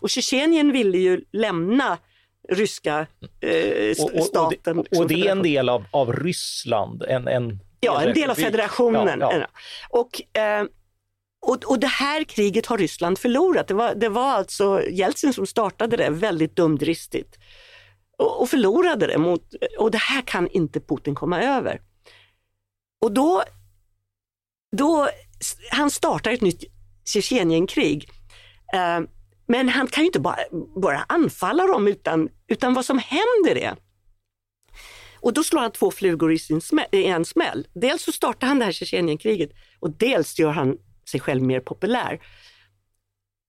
Och Tjetjenien ville ju lämna ryska eh, staten. Och, och, och, och, det är en del av, av Ryssland? En, en, ja, en del av federationen. Ja, ja. Och eh, och, och det här kriget har Ryssland förlorat. Det var, det var alltså Jeltsin som startade det väldigt dumdristigt och, och förlorade det. Mot, och det här kan inte Putin komma över. Och då, då han startar ett nytt Tjetjenienkrig. Eh, men han kan ju inte bara, bara anfalla dem utan, utan vad som händer är och då slår han två flugor i, sin smäll, i en smäll. Dels så startar han det här Tjetjenienkriget och dels gör han sig själv mer populär.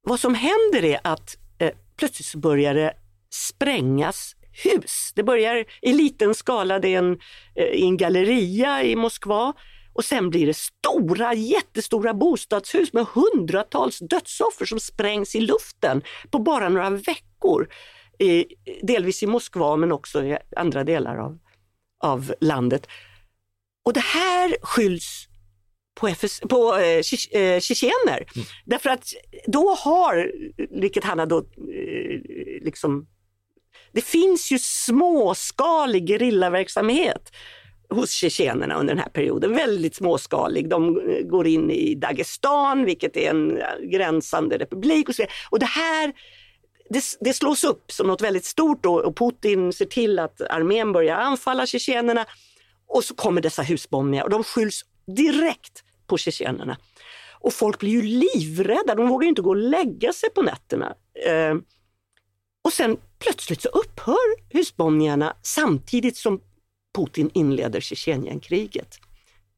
Vad som händer är att eh, plötsligt så börjar det sprängas hus. Det börjar i liten skala, det är en, eh, i en galleria i Moskva och sen blir det stora, jättestora bostadshus med hundratals dödsoffer som sprängs i luften på bara några veckor. I, delvis i Moskva men också i andra delar av, av landet. Och det här skylls på, FS, på eh, eh, tjetjener. Mm. Därför att då har, vilket han har då eh, liksom, det finns ju småskalig gerillaverksamhet hos tjetjenerna under den här perioden. Väldigt småskalig. De eh, går in i Dagestan, vilket är en gränsande republik. Och, så. och det här det, det slås upp som något väldigt stort då, och Putin ser till att armén börjar anfalla tjetjenerna och så kommer dessa husbombningar och de skylls direkt på tjetjenerna. Och folk blir ju livrädda, de vågar inte gå och lägga sig på nätterna. Eh, och sen plötsligt så upphör husbombningarna samtidigt som Putin inleder Tjetjenienkriget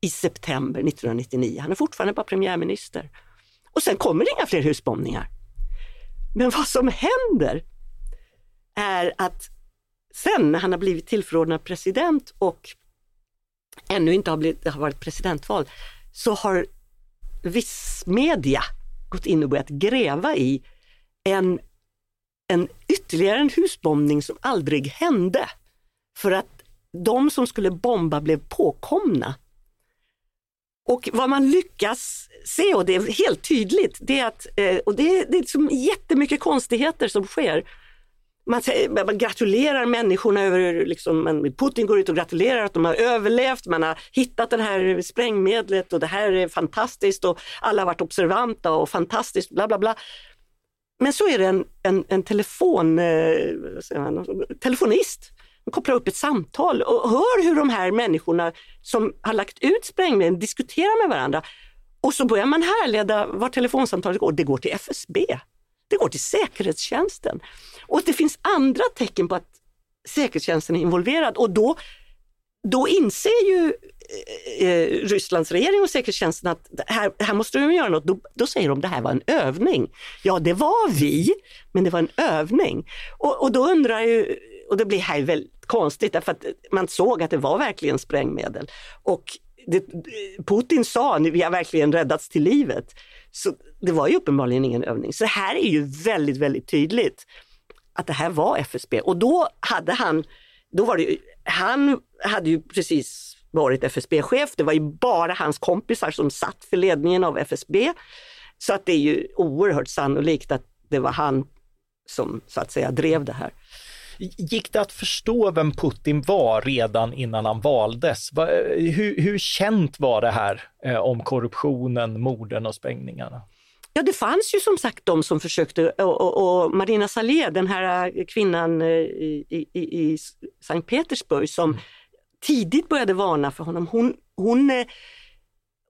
i september 1999. Han är fortfarande bara premiärminister. Och sen kommer det inga fler husbombningar. Men vad som händer är att sen när han har blivit tillförordnad president och ännu inte har, blivit, har varit presidentval, så har viss media gått in och börjat gräva i en, en ytterligare en husbombning som aldrig hände. För att de som skulle bomba blev påkomna. Och vad man lyckas se, och det är helt tydligt, det är att, eh, och det är, det är liksom jättemycket konstigheter som sker man, säger, man gratulerar människorna över, liksom, Putin går ut och gratulerar att de har överlevt, man har hittat det här sprängmedlet och det här är fantastiskt och alla har varit observanta och fantastiskt, bla bla bla. Men så är det en, en, en telefon, eh, man, telefonist som kopplar upp ett samtal och hör hur de här människorna som har lagt ut sprängmedlen diskuterar med varandra. Och så börjar man härleda var telefonsamtalet går. Det går till FSB. Det går till säkerhetstjänsten. Och det finns andra tecken på att säkerhetstjänsten är involverad och då, då inser ju eh, eh Rysslands regering och säkerhetstjänsten att här, här måste de göra något. Då, då säger de att det här var en övning. Ja, det var vi, men det var en övning. Och, och då undrar ju, och det blir här väldigt konstigt därför att man såg att det var verkligen sprängmedel. Och det, Putin sa, att vi har verkligen räddats till livet. Så det var ju uppenbarligen ingen övning. Så det här är ju väldigt, väldigt tydligt att det här var FSB. Och då hade han, då var det ju, han hade ju precis varit FSB-chef. Det var ju bara hans kompisar som satt för ledningen av FSB. Så att det är ju oerhört sannolikt att det var han som så att säga drev det här. Gick det att förstå vem Putin var redan innan han valdes? Eh, hur, hur känt var det här eh, om korruptionen, morden och sprängningarna? Ja, det fanns ju som sagt de som försökte och, och, och Marina Salé, den här kvinnan eh, i, i, i Sankt Petersburg som mm. tidigt började varna för honom. Hon, hon, eh,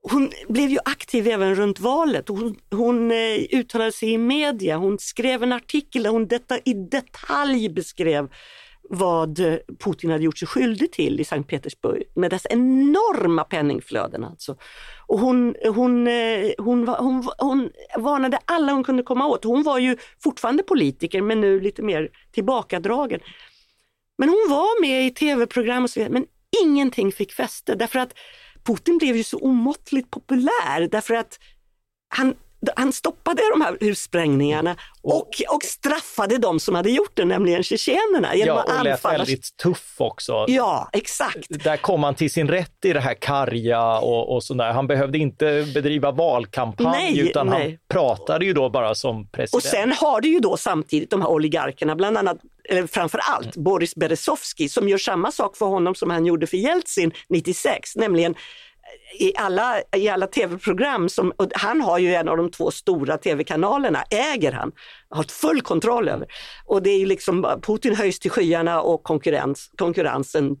hon blev ju aktiv även runt valet. Hon, hon uttalade sig i media, hon skrev en artikel där hon detta, i detalj beskrev vad Putin hade gjort sig skyldig till i Sankt Petersburg med dess enorma penningflöden. Alltså. Och hon, hon, eh, hon, hon, hon varnade alla hon kunde komma åt. Hon var ju fortfarande politiker men nu lite mer tillbakadragen. Men hon var med i tv-program och så vidare, men ingenting fick fäste därför att Putin blev ju så omåttligt populär därför att han han stoppade de här hussprängningarna och, och straffade de som hade gjort det, nämligen tjetjenerna. Ja, och lät väldigt tuff också. Ja, exakt. Där kom han till sin rätt i det här karga och, och sådär. Han behövde inte bedriva valkampanj nej, utan nej. han pratade ju då bara som president. Och sen har du ju då samtidigt de här oligarkerna, bland annat eller framför allt Boris Berezovsky som gör samma sak för honom som han gjorde för Jeltsin 96, nämligen i alla, i alla tv-program, som, han har ju en av de två stora tv-kanalerna, äger han, har full kontroll över. Och det är ju liksom, Putin höjs till skyarna och konkurrens, konkurrensen eh,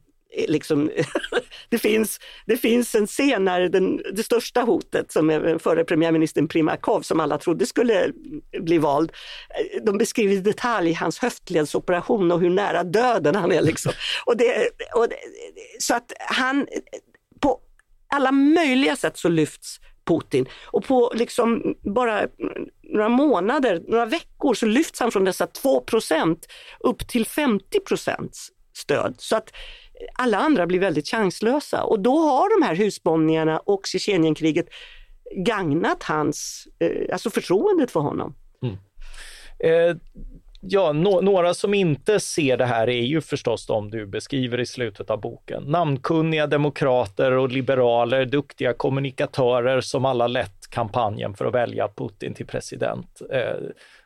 Liksom, *laughs* det, finns, det finns en scen när den, det största hotet, som är eh, förre premiärministern Primakov, som alla trodde skulle eh, bli vald, de beskriver i detalj hans höftledsoperation och hur nära döden han är. Liksom. Och det, och det, så att han, alla möjliga sätt så lyfts Putin. Och på liksom bara några månader, några veckor så lyfts han från dessa 2% upp till 50% stöd. Så att alla andra blir väldigt chanslösa och då har de här husbombningarna och Tjetjenienkriget gagnat hans, eh, alltså förtroendet för honom. Mm. Eh, ja, no några som inte ser det här är ju förstås de du beskriver i slutet av boken. Namnkunniga demokrater och liberaler, duktiga kommunikatörer som alla lett kampanjen för att välja Putin till president. Eh,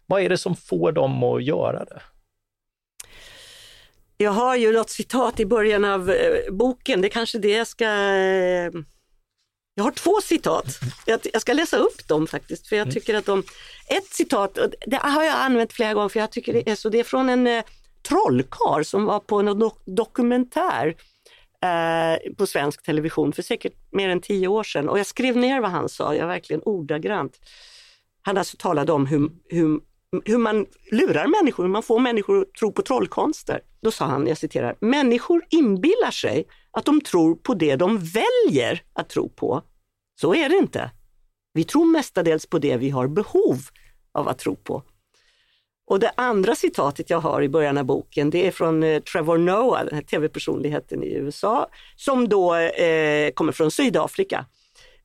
vad är det som får dem att göra det? Jag har ju något citat i början av eh, boken, det är kanske det jag ska eh, jag har två citat. Jag, ska läsa upp dem faktiskt, för jag mm. tycker att de... Ett citat, det har jag använt flera gånger, för jag tycker det är så, det är från en eh, trollkar som var på en do dokumentär eh, på svensk television för säkert mer än tio år sedan. Och jag skrev ner vad han sa, jag verkligen ordagrant. Han alltså talade om hur, hur, hur man lurar människor, hur man får människor att tro på trollkonster. Då sa han, jag citerar, människor inbillar sig att de tror på det de väljer att tro på. Så är det inte. Vi tror mestadels på det vi har behov av att tro på. Och det andra citatet jag har i början av boken, det är från eh, Trevor Noah, den här tv-personligheten i USA, som då eh, kommer från Sydafrika.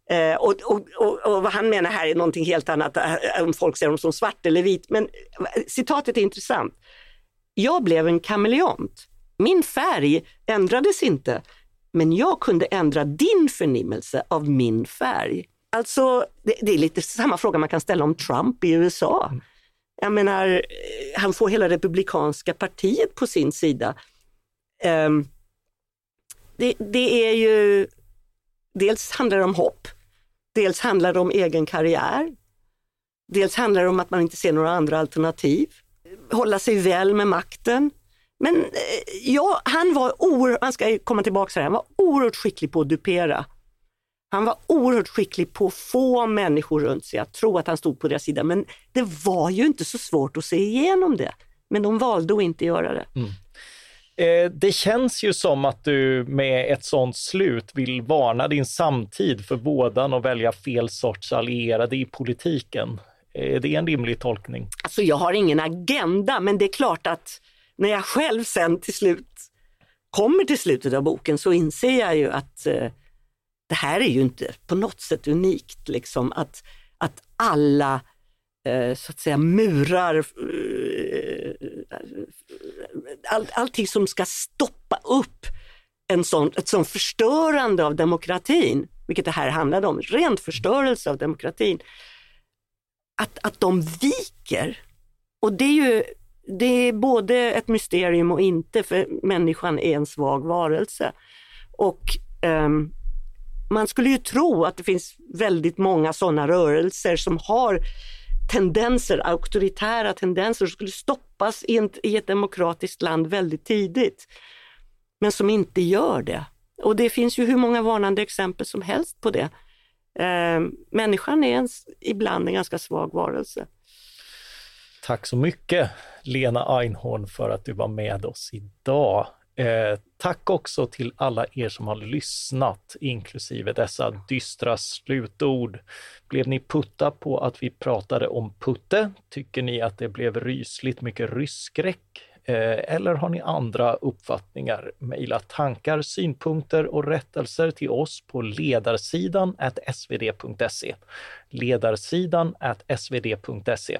Eh, och, och, och, och, vad han menar här är någonting helt annat, eh, om folk ser dem som svart eller vit. Men eh, citatet är intressant. Jag blev en kameleont. Min färg ändrades inte, men jag kunde ändra din förnimmelse av min färg. Alltså, det, det, är lite samma fråga man kan ställa om Trump i USA. Jag menar, eh, han får hela republikanska partiet på sin sida. Um, det, det, är ju, dels handlar det om hopp, dels handlar det om egen karriär, dels handlar det om att man inte ser några andra alternativ, hålla sig väl med makten. Men eh, ja, han var oerhört, man ska komma tillbaka till det, han var oerhört skicklig på att dupera. Han var oerhört skicklig på att få människor runt sig att tro att han stod på deras sida. Men det var ju inte så svårt att se igenom det. Men de valde att inte göra det. Mm. Eh, det känns ju som att du med ett sånt slut vill varna din samtid för vådan att välja fel sorts allierade i politiken. Är det en rimlig tolkning? Alltså jag har ingen agenda, men det är klart att när jag själv sen till slut kommer till slutet av boken så inser jag ju att eh, det här är ju inte på något sätt unikt, liksom att, att alla eh, så att säga murar, eh, eh all, allting som ska stoppa upp en sån, ett sånt förstörande av demokratin, vilket det här handlade om, rent förstörelse av demokratin, att, att de viker. Och det är ju det är både ett mysterium och inte, för människan är en svag varelse. Och um, man skulle ju tro att det finns väldigt många sådana rörelser som har tendenser, auktoritära tendenser, som skulle stoppas i, en, i ett demokratiskt land väldigt tidigt. Men som inte gör det. Och det finns ju hur många varnande exempel som helst på det. Eh, människan är en, ibland en ganska svag varelse. Tack så mycket Lena Einhorn för att du var med oss idag. Eh, tack också till alla er som har lyssnat, inklusive dessa dystra slutord. Blev ni putta på att vi pratade om Putte? Tycker ni att det blev rysligt mycket rysskräck? Eh, eller har ni andra uppfattningar? Mejla tankar, synpunkter och rättelser till oss på ledarsidan svd.se. Ledarsidan svd.se.